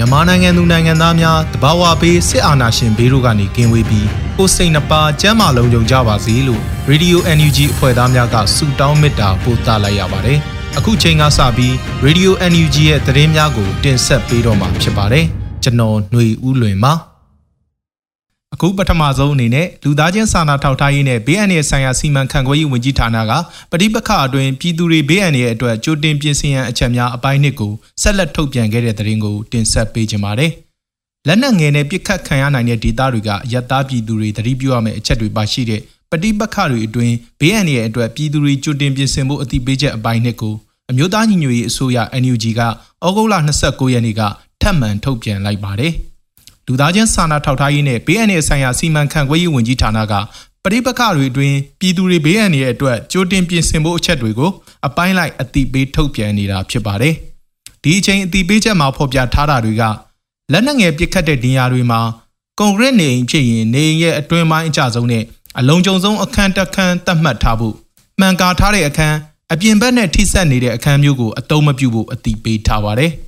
မြန်မာနိုင်ငံသူနိုင်ငံသားများတဘာဝပေးစစ်အာဏာရှင်ဘေးတို့ကနေကင်းဝေးပြီးကိုယ်စိတ်နှပါကျန်းမာလုံးကြုံကြပါစေလို့ Radio NUG အဖွဲ့သားများကဆုတောင်းမေတ္တာပို့သလိုက်ရပါတယ်။အခုချိန်ကစပြီး Radio NUG ရဲ့သတင်းများကို တင်ဆက်ပေးတော့မှာဖြစ်ပါတယ်။ကျွန်တော်ຫນွေဦးလွင်ပါ။ အခုပထမဆုံးအနေနဲ့လူသားချင်းစာနာထောက်ထားရေးနဲ့ဘေးအန္တရာယ်ဆိုင်ရာစီမံခန့်ခွဲရေးဝန်ကြီးဌာနကပဋိပက္ခအတွင်းပြည်သူတွေဘေးအန္တရာယ်အတွက်ကြိုတင်ပြင်ဆင်ရန်အချက်များအပိုင်းနှစ်ကိုဆက်လက်ထုတ်ပြန်ခဲ့တဲ့သတင်းကိုတင်ဆက်ပေးကြပါမယ်။လက်နက်ငယ်နဲ့ပြစ်ခတ်ခံရနိုင်တဲ့ဒေသတွေကအယက်သားပြည်သူတွေသတိပြုရမယ့်အချက်တွေပါရှိတဲ့ပဋိပက္ခတွေအတွင်းဘေးအန္တရာယ်အတွက်ပြည်သူတွေကြိုတင်ပြင်ဆင်ဖို့အသိပေးချက်အပိုင်းနှစ်ကိုအမျိုးသားညီညွတ်ရေးအစိုးရ NUG ကဩဂုတ်လ29ရက်နေ့ကထပ်မံထုတ်ပြန်လိုက်ပါတယ်။ လူသားချင်းစာနာထောက်ထားရေးနဲ့ဘေးအန္တရာယ်ဆိုင်ရာစီမံခန့်ခွဲရေးဝန်ကြီးဌာနကပရိပခတွေအတွင်းပြည်သူတွေဘေးအန္တရာယ်အတွက်ကြိုတင်ပြင်ဆင်ဖို့အချက်တွေကိုအပိုင်းလိုက်အတိပေးထုတ်ပြန်နေတာဖြစ်ပါတယ်။ဒီအချိန်အတိပေးချက်မှာဖော်ပြထားတာတွေကလက်နက်ငယ်ပစ်ခတ်တဲ့နေရာတွေမှာကွန်ကရစ်နေအိမ်ဖြစ်ရင်နေအိမ်ရဲ့အတွင်းပိုင်းအကျဆုံးနဲ့အလုံးကျုံဆုံးအခန်းတစ်ခန်းသတ်မှတ်ထားဖို့မှန်ကာထားတဲ့အခန်းအပြင်ဘက်နဲ့ထိစပ်နေတဲ့အခန်းမျိုးကိုအသုံးမပြုဖို့အတိပေးထားပါတယ်။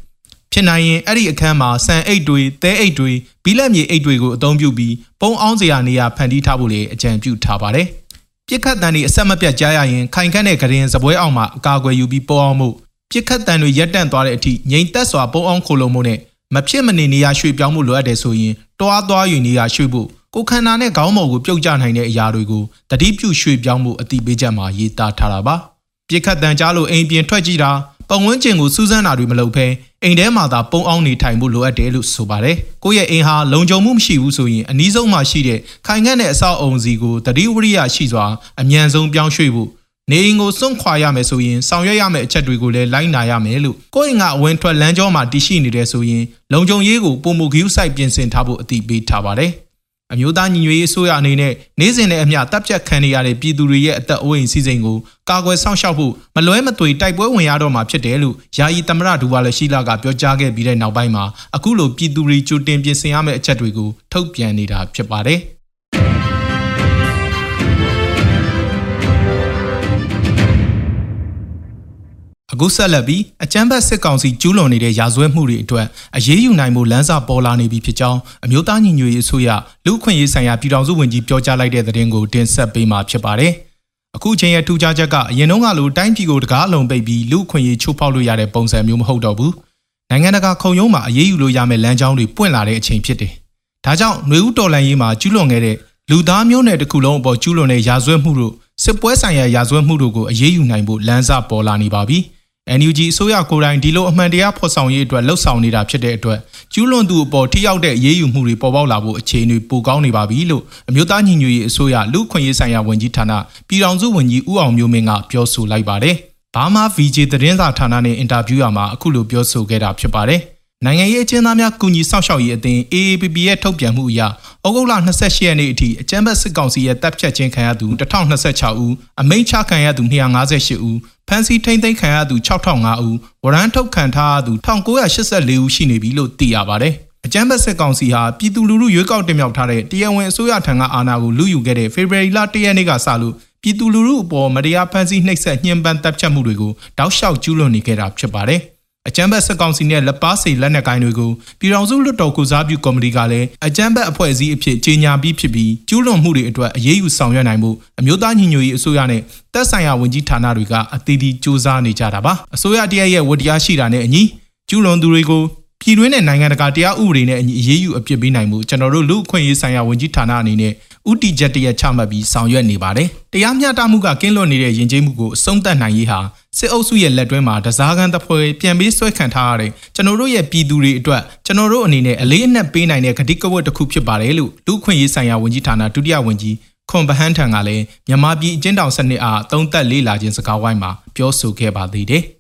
ဖြစ်နိုင်ရင်အဲ့ဒီအခန်းမှာဆန်အိတ်တွေသဲအိတ်တွေဘီလက်မြေအိတ်တွေကိုအသုံးပြုပြီးပုံအောင်စရာနေရာဖန်တီးထားဖို့လည်းအကြံပြုထားပါတယ်။ပြစ်ခတ်တန်တွေအဆက်မပြတ်ကြားရရင်ခိုင်ခန့်တဲ့ကရင်စပွဲအောင်မှာအကာအကွယ်ယူပြီးပုံအောင်မှုပြစ်ခတ်တန်တွေရက်တန့်သွားတဲ့အထိငြိမ်သက်စွာပုံအောင်ခိုလုံမှုနဲ့မဖြစ်မနေနေရာရွှေ့ပြောင်းမှုလိုအပ်တယ်ဆိုရင်တွားသွားယူနေရာရွှေ့ဖို့ကိုခန္ဓာနဲ့ခေါင်းမော်ကိုပြုတ်ကျနိုင်တဲ့အရာတွေကိုတတိပြုရွှေ့ပြောင်းမှုအတိပေးချက်မှာရေးသားထားတာပါ။ပြစ်ခတ်တန်ကြားလို့အိမ်ပြင်ထွက်ကြည့်တာ ပတ်ဝန်းကျင်ကိုစူးစမ်းတာတွေမလုပ်ဘဲအိမ်ထဲမှာသာပုံအောင်နေထိုင်ဖို့လိုအပ်တယ်လို့ဆိုပါတယ်။ကိုယ့်ရဲ့အိမ်ဟာလုံခြုံမှုမရှိဘူးဆိုရင်အနည်းဆုံးမှရှိတဲ့ခိုင်ခန့်တဲ့အဆောက်အုံစီကိုတတိဝရိယရှိစွာအမြန်ဆုံးပြောင်းရွှေ့ဖို့နေအိမ်ကိုစွန့်ခွာရမယ်ဆိုရင်ဆောင်ရွက်ရမယ့်အချက်တွေကိုလည်းလိုက်နာရမယ်လို့ကိုယ့်အိမ်ကအဝင်ထွက်လမ်းကြောမှာတည်ရှိနေတယ်ဆိုရင်လုံခြုံရေးကိုပုံမူဂီးစိုက်ပြင်ဆင်ထားဖို့အတိပေးထားပါတယ်။ အမျိုးသားညီညွတ်ရေးအစိုးရအနေနဲ့နေ့စဉ်နဲ့အမျှတပ်ဖြတ်ခံနေရတဲ့ပြည်သူတွေရဲ့အသက်အိုးအိမ်စီစဉ်ကိုကာကွယ်စောင့်ရှောက်ဖို့မလွဲမသွေတိုက်ပွဲဝင်ရတော့မှာဖြစ်တယ်လို့ယာယီသမရဒူဝါလရှိလာကပြောကြားခဲ့ပြီးတဲ့နောက်ပိုင်းမှာအခုလိုပြည်သူတွေကြိုတင်ပြင်ဆင်ရမယ့်အချက်တွေကိုထုတ်ပြန်နေတာဖြစ်ပါတယ်။ အခုဆက်လက်ပြီးအကြမ်းဖက်စစ်ကောင်စီကျူးလွန်နေတဲ့ရာဇဝတ်မှုတွေအတွက်အရေးယူနိုင်မှုလမ်းစာပေါ်လာနေပြီဖြစ်ကြောင်းအမျိုးသားညီညွတ်ရေးအစိုးရလူ့အခွင့်အရေးဆိုင်ရာပြည်ထောင်စုဝန်ကြီးပြောကြားလိုက်တဲ့သတင်းကိုတင်ဆက်ပေးမှာဖြစ်ပါတယ်။အခုချိန်ရဲ့ထူးခြားချက်ကအရင်တုန်းကလိုတိုင်းပြည်ကိုတကားလုံးပိတ်ပြီးလူ့အခွင့်အရေးချိုးဖောက်လို့ရတဲ့ပုံစံမျိုးမဟုတ်တော့ဘူး။နိုင်ငံတကာခုံရုံးမှာအရေးယူလို့ရမယ့်လမ်းကြောင်းတွေပွင့်လာတဲ့အချိန်ဖြစ်တယ်။ဒါကြောင့်ຫນွေဦးတော်လန်ရေးမှာကျူးလွန်ခဲ့တဲ့လူသားမျိုးနွယ်တစ်ခုလုံးအပေါ်ကျူးလွန်တဲ့ရာဇဝတ်မှုတို့စစ်ပွဲဆိုင်ရာရာဇဝတ်မှုတို့ကိုအရေးယူနိုင်ဖို့လမ်းစာပေါ်လာနေပါပြီ။ NUG အစိုးရကိုယ်တိုင်ဒီလိုအမှန်တရားဖော်ဆောင်ရေးအတွက်လှုပ်ဆောင်နေတာဖြစ်တဲ့အတွက်ကျူးလွန်သူအပေါ်ထိရောက်တဲ့အရေးယူမှုတွေပေါ်ပေါက်လာဖို့အခြေအနေပိုကောင်းနေပါပြီလို့အမျိုးသားညီညွတ်ရေးအစိုးရလူ့ခွင့်ရေးဆိုင်ရာဝန်ကြီးဌာနပြည်ထောင်စုဝန်ကြီးဦးအောင်မျိုးမင်းကပြောဆိုလိုက်ပါတယ်။ဘာမာ VJ သတင်းစာဌာနနဲ့အင်တာဗျူးရမှာအခုလိုပြောဆိုခဲ့တာဖြစ်ပါတယ်။ နိုင်ငံရေးအကျဉ်းသားများကူညီစောင့်ရှောက်ရေးအသင်း AAPP ရဲ့ထုတ်ပြန်မှုအရဩဂုတ်လ28ရက်နေ့အထိအကြမ်းဖက်စစ်ကောင်စီရဲ့တပ်ဖြတ်ခြင်းခံရသူ1026ဦးအမိန့်ချခံရသူ258ဦးဖမ်းဆီးထိန်းသိမ်းခံရသူ6005ဦးဝရမ်းထုတ်ခံထားသူ1984ဦးရှိနေပြီလို့သိရပါတယ်။အကြမ်းဖက်စစ်ကောင်စီဟာပြည်သူလူထုရွေးကောက်တင်မြှောက်ထားတဲ့တရားဝင်အစိုးရထံကအာဏာကိုလူယူခဲ့တဲ့ဖေဖော်ဝါရီလ1ရက်နေ့ကစလို့ပြည်သူလူထုအပေါ်မတရားဖမ်းဆီးနှိပ်စက်ညှဉ်းပန်းတပ်ဖြတ်မှုတွေကိုတောက်လျှောက်ကျူးလွန်နေခဲ့တာဖြစ်ပါတယ်။ အကြမ်းဖက်စစ်ကောင်စီနဲ့လက်ပါစီလက်နက်ကိုင်းတွေကိုပြည်ထောင်စုလွှတ်တော်ကုစားပြုကော်မတီကလည်းအကြမ်းဖက်အဖွဲ့အစည်းအဖြစ်ကြေညာပြီးဖြစ်ပြီးကျူးလွန်မှုတွေအတွက်အရေးယူဆောင်ရွက်နိုင်မှုအမျိုးသားညီညွတ်ရေးအစိုးရနဲ့တပ်ဆိုင်ရာဝန်ကြီးဌာနတွေကအသီးသီးစ조사နေကြတာပါအစိုးရတရက်ရဲ့ဝတရားရှိတာနဲ့အညီကျူးလွန်သူတွေကို ပြည်တွင်းနဲ့နိုင်ငံတကာတရားဥပဒေနဲ့အညီအရေးယူအပြစ်ပေးနိုင်မှုကျွန်တော်တို့လူ့အခွင့်အရေးဆိုင်ရာဝန်ကြီးဌာနအနေနဲ့ဥတီချက်တရက်ချမှတ်ပြီးဆောင်ရွက်နေပါတယ်။တရားမျှတမှုကကင်းလွတ်နေတဲ့ယဉ်ကျေးမှုကိုအဆုံးသတ်နိုင်ရေးဟာစစ်အုပ်စုရဲ့လက်တွဲမှာတစားကန်တပ်ဖွဲ့ပြန်ပြီးဆွဲခံထားရတဲ့ကျွန်တော်တို့ရဲ့ပြည်သူတွေအတွက်ကျွန်တော်တို့အနေနဲ့အလေးအနက်ပေးနိုင်တဲ့ဂတိကဝတ်တစ်ခုဖြစ်ပါတယ်လို့လူ့ခွင့်ရေးဆိုင်ရာဝန်ကြီးဌာနဒုတိယဝန်ကြီးခွန်ဗဟန်းထံကလည်းမြန်မာပြည်အကျဉ်းထောင်စနစ်အားသုံးသက်လေးလာခြင်းစကားဝိုင်းမှာပြောဆိုခဲ့ပါသေးတယ်။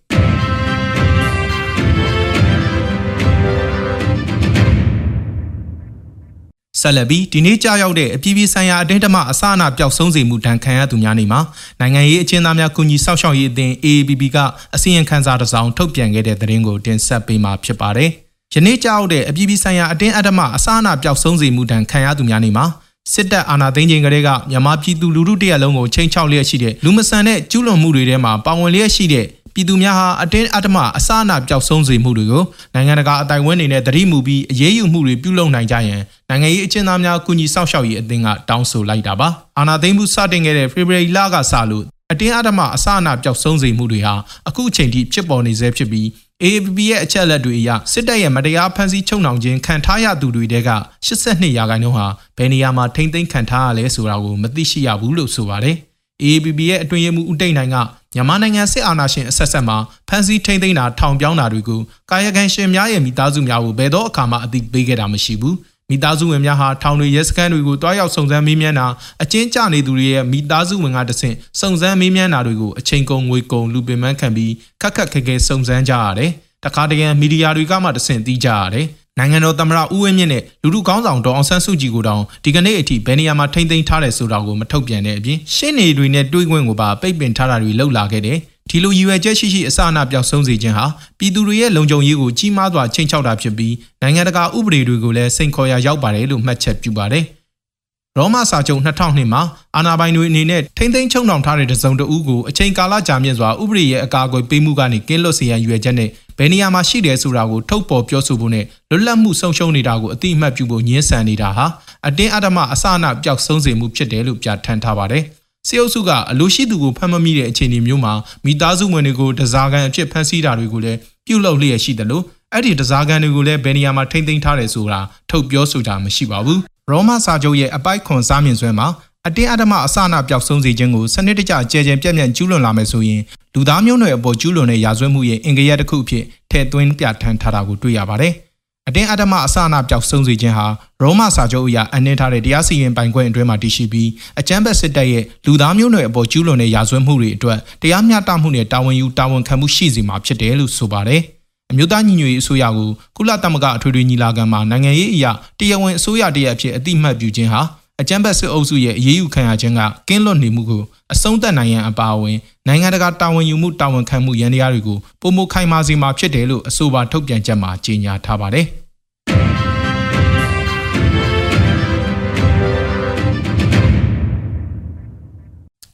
ဆက်လက်ပြီးဒီနေ့ကြာရောက်တဲ့အပြည်ပြည်ဆိုင်ရာအတင်းတမအစအနပျောက်ဆုံးစေမှုတန်ခံရသူများနေမှာနိုင်ငံရေးအကျဉ်းသားများကူညီစောင့်ရှောက်ရေးအသင်း AABB ကအစည်းအဝေးခန်းစာတစ်စောင်ထုတ်ပြန်ခဲ့တဲ့သတင်းကိုတင်ဆက်ပေးမှာဖြစ်ပါတယ်။ယနေ့ကြာရောက်တဲ့အပြည်ပြည်ဆိုင်ရာအတင်းအဓမ္မအစအနပျောက်ဆုံးစေမှုတန်ခံရသူများနေမှာ စစ်တပ်အာဏာသိမ်းခြင်းကလေးကမြန်မာပြည်သူလူထုတရက်လုံးကိုချိန်ချောက်လျက်ရှိတဲ့လူမဆန်တဲ့ကျူးလွန်မှုတွေထဲမှာပါဝင်လျက်ရှိတဲ့ပြည်သူများဟာအတင်းအဓမ္မအစအနပျောက်ဆုံးစေမှုတွေကိုနိုင်ငံတကာအတိုင်ဝန်းတွေနဲ့တတိမူပြီးအရေးယူမှုတွေပြုလုပ်နိုင်ကြရန်နိုင်ငံရေးအကျဉ်းသားများကူညီစောင့်ရှောက်ရေးအသင်းကတောင်းဆိုလိုက်တာပါအာဏာသိမ်းမှုစတင်ခဲ့တဲ့ဖေဖော်ဝါရီလကစလို့အတင်းအဓမ္မအစအနပျောက်ဆုံးစေမှုတွေဟာအခုအချိန်ထိဖြစ်ပေါ်နေဆဲဖြစ်ပြီး AAPP ရဲ့အချက်အလက်တွေအရစစ်တပ်ရဲ့မတရားဖမ်းဆီးချုပ်နှောင်ခြင်းခံထားရသူတွေတဲက82ရာခိုင်နှုန်းဟာဘယ်နေရာမှာထိမ့်သိမ်းခံထားရလဲဆိုတာကိုမသိရှိရဘူးလို့ဆိုပါတယ်။ AAPP ရဲ့အတွင်းရေးမှူးဦးတိတ်နိုင်ကမြန်မာနိုင်ငံစစ်အာဏာရှင်အဆက်ဆက်မှာဖမ်းဆီးထိန်းသိမ်းတာထောင်ပြောင်းတာတွေကိုကာယကံရှင်များရဲ့မိသားစုများကိုဘယ်တော့အခါမှအသိပေးခဲ့တာမရှိဘူး မိသားစုဝင်များဟာထောင်တွေရဲစခန်းတွေကိုတွားရောက်စုံစမ်းမေးမြန်းတာအကျဉ်းကျနေသူတွေရဲ့မိသားစုဝင်ကတဆင့်စုံစမ်းမေးမြန်းတာတွေကိုအချိန်ကုန်ငွေကုန်လူပင်ပန်းခံပြီးခက်ခက်ခဲခဲစုံစမ်းကြရတယ်တခါတရံမီဒီယာတွေကမှတဆင့်သိကြရတယ်နိုင်ငံတော်သမ္မတဦးဝင်းမြင့်နဲ့လူလူကောင်းဆောင်ဒေါအောင်ဆန်းစုကြည်ကိုတောင်ဒီကနေ့အထိဘယ်နေရာမှာထိမ့်သိမ်းထားတယ်ဆိုတာကိုမထုတ်ပြန်တဲ့အပြင်ရှင်းနေတွေနဲ့တွေးခွင့်ကိုပါပိတ်ပင်ထားတာတွေလှုပ်လာခဲ့တယ် ဒီလိုရည်ရွယ်ချက်ရှိရှိအစအနပြောက်ဆုံးစေခြင်းဟာပြည်သူတွေရဲ့လုံခြုံရေးကိုကြီးမားစွာချိန်ချောက်တာဖြစ်ပြီးနိုင်ငံတကာဥပဒေတွေကိုလည်းစိန်ခေါ်ရာရောက်ပါတယ်လို့မှတ်ချက်ပြုပါတယ်။ရောမစာချုပ်2002မှာအာဏာပိုင်တွေအနေနဲ့ထိမ့်သိမ်းချုံနှောင်ထားတဲ့တစုံတဦးကိုအချိန်ကာလကြာမြင့်စွာဥပဒေရဲ့အကာအကွယ်ပေးမှုကနေကင်းလွတ်စေရန်ရွယ်ချက်နဲ့ဘယ်နေရာမှာရှိတယ်ဆိုတာကိုထုတ်ပေါ်ပြောဆိုဖို့နဲ့လွတ်လပ်မှုဆုံးရှုံးနေတာကိုအတိအမှတ်ပြုဖို့ညှင်းဆန်နေတာဟာအတင်းအဓမ္မအစအနပျောက်ဆုံးစေမှုဖြစ်တယ်လို့ပြဋ္ဌာန်းထားပါတယ်။ စေအုပ်စုကအလိုရှိသူကိုဖမ်းမမိတဲ့အခြေအနေမျိုးမှာမိသားစုဝင်တွေကိုတစားကန်အဖြစ်ဖမ်းဆီးတာတွေကိုလည်းပြုလုပ်လျက်ရှိတယ်လို့အဲ့ဒီတစားကန်တွေကိုလည်းဘယ်နေရာမှာထိမ့်သိမ်းထားတယ်ဆိုတာထုတ်ပြောဆိုတာမရှိပါဘူးရောမစာချုပ်ရဲ့အပိုက်ခွန်စားမြင်ဆွဲမှာအတင်းအဓမ္မအစအနပျောက်ဆုံးစေခြင်းကိုစနစ်တကျကြဲကြဲပြန့်ပြန့်ကျူးလွန်လာမယ်ဆိုရင်လူသားမျိုးနွယ်အပေါ်ကျူးလွန်တဲ့ရာဇဝတ်မှုရဲ့အင်္ဂရတစ်ခုအဖြစ်ထည့်သွင်းပြဋ္ဌာန်းထားတာကိုတွေ့ရပါတယ်။ အတင်းအဓမ္မအစအနပျောက်ဆုံးစေခြင်းဟာရောမစာချုပ်အရအနှင်းထားတဲ့တရားစီရင်ပိုင်ခွင့်အတွင်းမှာတည်ရှိပြီးအကြမ်းဖက်စစ်တပ်ရဲ့လူသားမျိုးနွယ်အပေါ်ကျူးလွန်တဲ့ရာဇဝတ်မှုတွေအတွက်တရားမျှတမှုနဲ့တာဝန်ယူတာဝန်ခံမှုရှိစေမှာဖြစ်တယ်လို့ဆိုပါတယ်။အမျိုးသားညီညွတ်ရေးအစိုးရကိုကုလသမဂ္ဂအထွေထွေညီလာခံမှာနိုင်ငံရေးအရာတရားဝင်အစိုးရတရက်အဖြစ်အတိမတ်ပြုခြင်းဟာ အကြမ်းဖက်စစ်အုပ်စုရဲ့အရေးယူခံရခြင်းကကင်းလွတ်နေမှုကိုအဆုံးသတ်နိုင်ရန်အပါအဝင်နိုင်ငံတကာတာဝန်ယူမှုတာဝန်ခံမှုရန်တရားတွေကိုပုံမခိုင်မာစေမှာဖြစ်တယ်လို့အဆိုပါထုတ်ပြန်ချက်မှာကြေညာထားပါတယ်။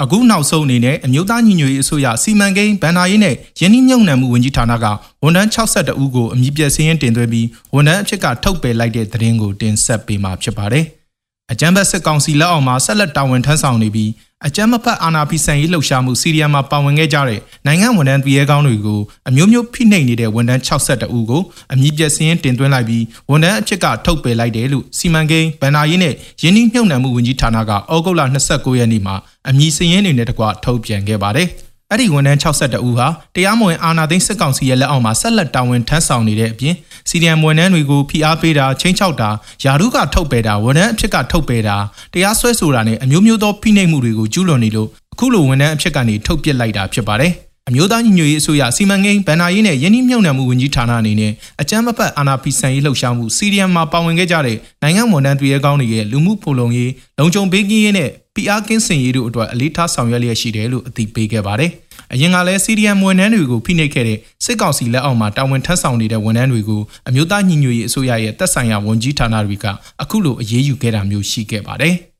အခုနောက်ဆုံးအနေနဲ့အမျိုးသားညီညွတ်ရေးအစိုးရစီမံကိန်းဗန်နာရေးနဲ့ယင်းနှိမ့်ညုံနှံမှုဝန်ကြီးဌာနကဝန်ထမ်း62ဦးကိုအမည်ပြစင်းရင်တင်သွင်းပြီးဝန်ထမ်းအဖြစ်ကထုတ်ပယ်လိုက်တဲ့သတင်းကိုတင်ဆက်ပေးမှာဖြစ်ပါတယ်။ အကြံဘတ်စစ်ကောင်စီလက်အောက်မှာဆက်လက်တာဝန်ထမ်းဆောင်နေပြီးအကြမ်းမဖက်အာဏာဖီဆန်ရေးလှုပ်ရှားမှုစီးရီးယားမှာပါဝင်ခဲ့ကြတဲ့နိုင်ငံဝန်ထမ်းပြည်ရဲကောင်းတွေကိုအမျိုးမျိုးဖိနှိပ်နေတဲ့ဝန်ထမ်း62ဦးကိုအမည်ပြစင်းတင်သွင်းလိုက်ပြီးဝန်ထမ်းအဖြစ်ကထုတ်ပယ်လိုက်တယ်လို့စီမံကိန်းဗန်နာရေးနဲ့ယင်းနှိမ့်ညှုံနှံမှုဝန်ကြီးဌာနကဩဂုတ်လ29ရက်နေ့မှာအမည်စရင်းတွေနဲ့တကွထုတ်ပြန်ခဲ့ပါတယ်။ အဲ့ဒီဝန်ထမ်း62ဦးဟာတရားမဝင်အာဏာသိမ်းစစ်ကောင်စီရဲ့လက်အောက်မှာဆက်လက်တာဝန်ထမ်းဆောင်နေတဲ့အပြင်စီဒီအမ်ဝန်ထမ်းတွေကိုဖိအားပေးတာချင်းချောက်တာယာရုကထုတ်ပယ်တာဝန်ထမ်းအဖြစ်ကထုတ်ပယ်တာတရားစွဲဆိုတာနဲ့အမျိုးမျိုးသောဖိနှိပ်မှုတွေကိုကျူးလွန်နေလို့အခုလိုဝန်ထမ်းအဖြစ်ကနေထုတ်ပစ်လိုက်တာဖြစ်ပါတယ်။ အမျိုးသားညီညွတ်ရေးအစိုးရစီမံကိန်းဗန်နာရေးနဲ့ယင်းနှိမ့်မြုံနှံမှုဝန်ကြီးဌာနအနေနဲ့အကြမ်းမဖက်အာဏာဖီဆန်ရေးလှုပ်ရှားမှုစီရီယံမှာပါဝင်ခဲ့ကြတဲ့နိုင်ငံဝန်ထမ်းတွေရဲ့ကောင်းတွေရဲ့လူမှုဖူလုံရေးလုံခြုံဘေးကင်းရေးနဲ့ PR ကင်းစင်ရေးတို့အတွက်အလေးထားဆောင်ရွက်လျက်ရှိတယ်လို့အသိပေးခဲ့ပါတယ်။အရင်ကလည်းစီရီယံဝန်ထမ်းတွေကိုဖိနှိပ်ခဲ့တဲ့စစ်ကောင်စီလက်အောက်မှာတာဝန်ထမ်းဆောင်နေတဲ့ဝန်ထမ်းတွေကိုအမျိုးသားညီညွတ်ရေးအစိုးရရဲ့တပ်ဆိုင်ရာဝန်ကြီးဌာနတွေကအခုလိုအရေးယူခဲ့တာမျိုးရှိခဲ့ပါတယ်။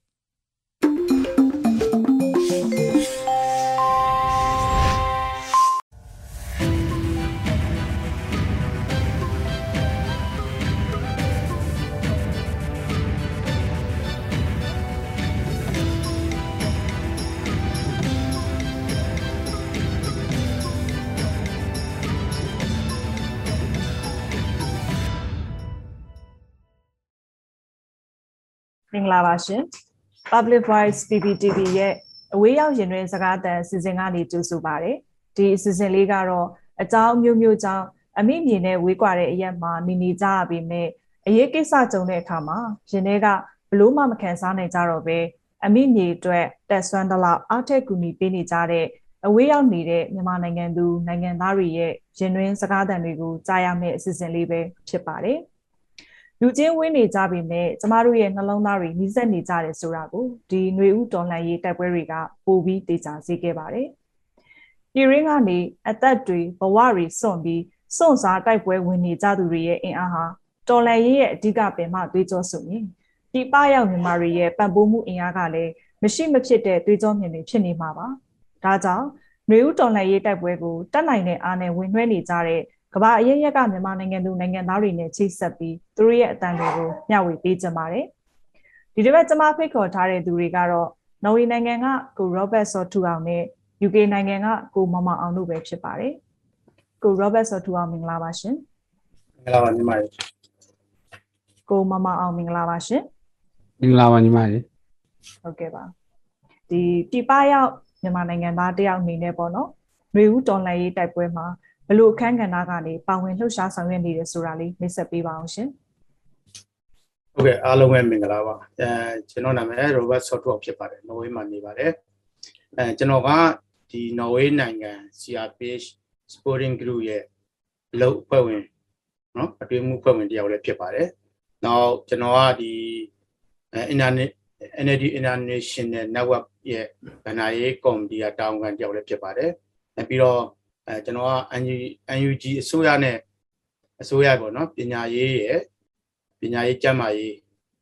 င်္ဂလာပါရှင် Public Voice PPTV ရဲ့အဝေးရောက်ရင်တွင်စကားသံအစီအစဉ်ကနေကြိုဆိုပါရစေဒီအစီအစဉ်လေးကတော့အကြောင်းမျိုးမျိုးကြောင့်အမိမြေနဲ့ဝေးကွာတဲ့အရက်မှာနေနေကြရပေမဲ့အရေးကိစ္စကြုံတဲ့အခါမှာရင်တွေကဘလို့မှမခံစားနိုင်ကြတော့ပဲအမိမြေအတွက်တက်ဆွမ်းတလောက်အောက်ထက်ကူညီပေးနေကြတဲ့အဝေးရောက်နေတဲ့မြန်မာနိုင်ငံသူနိုင်ငံသားတွေရဲ့ရင်တွင်စကားသံတွေကိုကြားရမယ့်အစီအစဉ်လေးပဲဖြစ်ပါတယ်။ လူချင်းဝင်းနေကြပြီမဲ့ကျမတို့ရဲ့နှလုံးသားတွေနှီးစက်နေကြတယ်ဆိုတာကိုဒီຫນွေဥတော်လှန်ရေးတိုက်ပွဲတွေကပိုပြီးသိကြစေခဲ့ပါတယ်။ပြည်ရင်းကနေအသက်တွေဘဝတွေစွန့်ပြီးစွန့်စားတိုက်ပွဲဝင်နေကြသူတွေရဲ့အင်အားဟာတော်လှန်ရေးရဲ့အဓိကပင်မသွေးကြောဆိုရင်ဒီပရောက်မြန်မာတွေရဲ့ပံ့ပိုးမှုအင်အားကလည်းမရှိမဖြစ်တဲ့သွေးကြောမြင်တွေဖြစ်နေမှာပါ။ဒါကြောင့်နွေဦးတော်လှန်ရေးတိုက်ပွဲကိုတက်နိုင်တဲ့အားနဲ့ဝင်နှွှဲနေကြတဲ့ ကမ္ဘာအရေးရက်ကမြန်မာနိုင်ငံသူနိုင်ငံသားတွေနဲ့ချိတ်ဆက်ပြီးသူတို့ရဲ့အတန်တွေကိုမျှဝေပေးကြပါတယ်။ဒီတစ်ပတ်ကျွန်မဖိတ်ခေါ်ထားတဲ့သူတွေကတော့နော်ဝေနိုင်ငံကကို Robert Sotu အောင်နဲ့ UK နိုင်ငံကကိုမမအောင်တို့ပဲဖြစ်ပါတယ်။ကို Robert Sotu အောင်မင်္ဂလာပါရှင်မင်္ဂလာပါညီမကြီး။ကိုမမအောင်မင်္ဂလာပါရှင်မင်္ဂလာပါညီမကြီး။ဟုတ်ကဲ့ပါ။ဒီပြပရောက်မြန်မာနိုင်ငံသားတယောက်အနေနဲ့ပေါ့နော်။နွေဦးတော်လှန်ရေးတိုက်ပွဲမှာ ဘလို့အခန်းကဏ္ဍကနေပါဝင်လှုပ်ရှားဆောင်ရွက်နေတယ်ဆိုတာလေးမိတ်ဆက်ပေးပါအောင်ရှင်ဟုတ်ကဲ့အားလုံးပဲမင်္ဂလာပါအဲကျွန်တော်နာမည် Robert Software ဖြစ်ပါတယ်နော်ဝေးမှာနေပါတယ်အဲကျွန်တော်ကဒီနော်ဝေးနိုင်ငံ CRPH Sporting Group ရဲ့အလုပ်အဖွဲ့ဝင်နော်အတွင်းမှုအဖွဲ့ဝင်တယောက်လည်းဖြစ်ပါတယ်နောက်ကျွန်တော်ကဒီအဲ Internet NLD International Network ရဲ့ဗဏ္ဍာရေးကော်မတီကတာဝန်ခံတယောက်လည်းဖြစ်ပါတယ်အဲပြီးတော့ အဲကျွန်တော်က NUG အစိုးရနဲ့အစိုးရပေါ့နော်ပညာရေးရဲ့ပညာရေးကျန်းမာရေး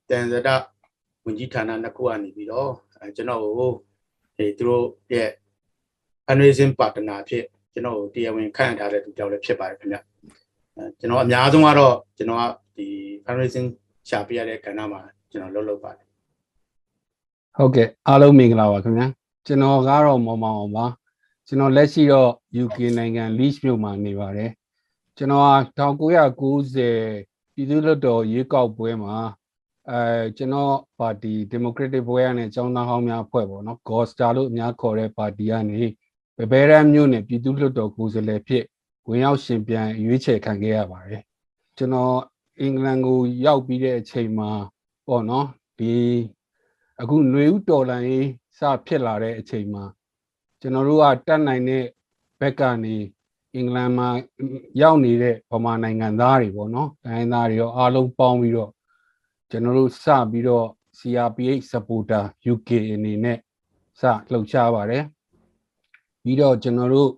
တန်ဇဒဝန်ကြီးဌာနနှစ်ခုကနေပြီးတော့အဲကျွန်တော်ကိုဒီသူတို့ရဲ့ fundraising partner ဖြစ်ကျွန်တော်ကိုတရားဝင်ခန့်ထားတဲ့သူကြောင့်လည်းဖြစ်ပါတယ်ခင်ဗျအဲကျွန်တော်အများဆုံးကတော့ကျွန်တော်ကဒီ fundraising ရှာပြရတဲ့ကဏ္ဍမှာကျွန်တော်လုပ်လုပ်ပါတယ်ဟုတ်ကဲ့အားလုံးမင်္ဂလာပါခင်ဗျာကျွန်တော်ကတော့မောင်မောင်အောင်ပါ ကျွန်တော်လက်ရှိတော့ UK နိုင်ငံ Leeds မြို့မှာနေပါတယ်ကျွန်တော်ဟာ1990ပြည်သူ့လွှတ်တော်ရွေးကောက်ပွဲမှာအဲကျွန်တော်ပါတီ Democratic ဘွဲရနဲ့ចောင်းသားဟောင်းများအဖွဲ့ပေါ့နော် Gosta လို့အများခေါ်တဲ့ပါတီကနေဘယ်ဘဲရန်မြို့နယ်ပြည်သူ့လွှတ်တော်ကိုယ်စားလှယ်ဖြစ်ဝင်ရောက်ရှင်ပြန်ရွေးချယ်ခံခဲ့ရပါတယ်ကျွန်တော်အင်္ဂလန်ကိုရောက်ပြီးတဲ့အချိန်မှာပေါ့နော်ဒီအခုຫນွေဥတော်လန်ရေးစဖြစ်လာတဲ့အချိန်မှာ ကျွန်တော်တို့ကတတ်နိုင်တဲ့ဘက်ကနေအင်္ဂလန်မှာရောက်နေတဲ့ဗမာနိုင်ငံသားတွေပေါ့နော်တိုင်းသားတွေရောအားလုံးပေါင်းပြီးတော့ကျွန်တော်တို့စပြီးတော့ CRPH supporter UK အနေနဲ့စလှုပ်ရှားပါတယ်ပြီးတော့ကျွန်တော်တို့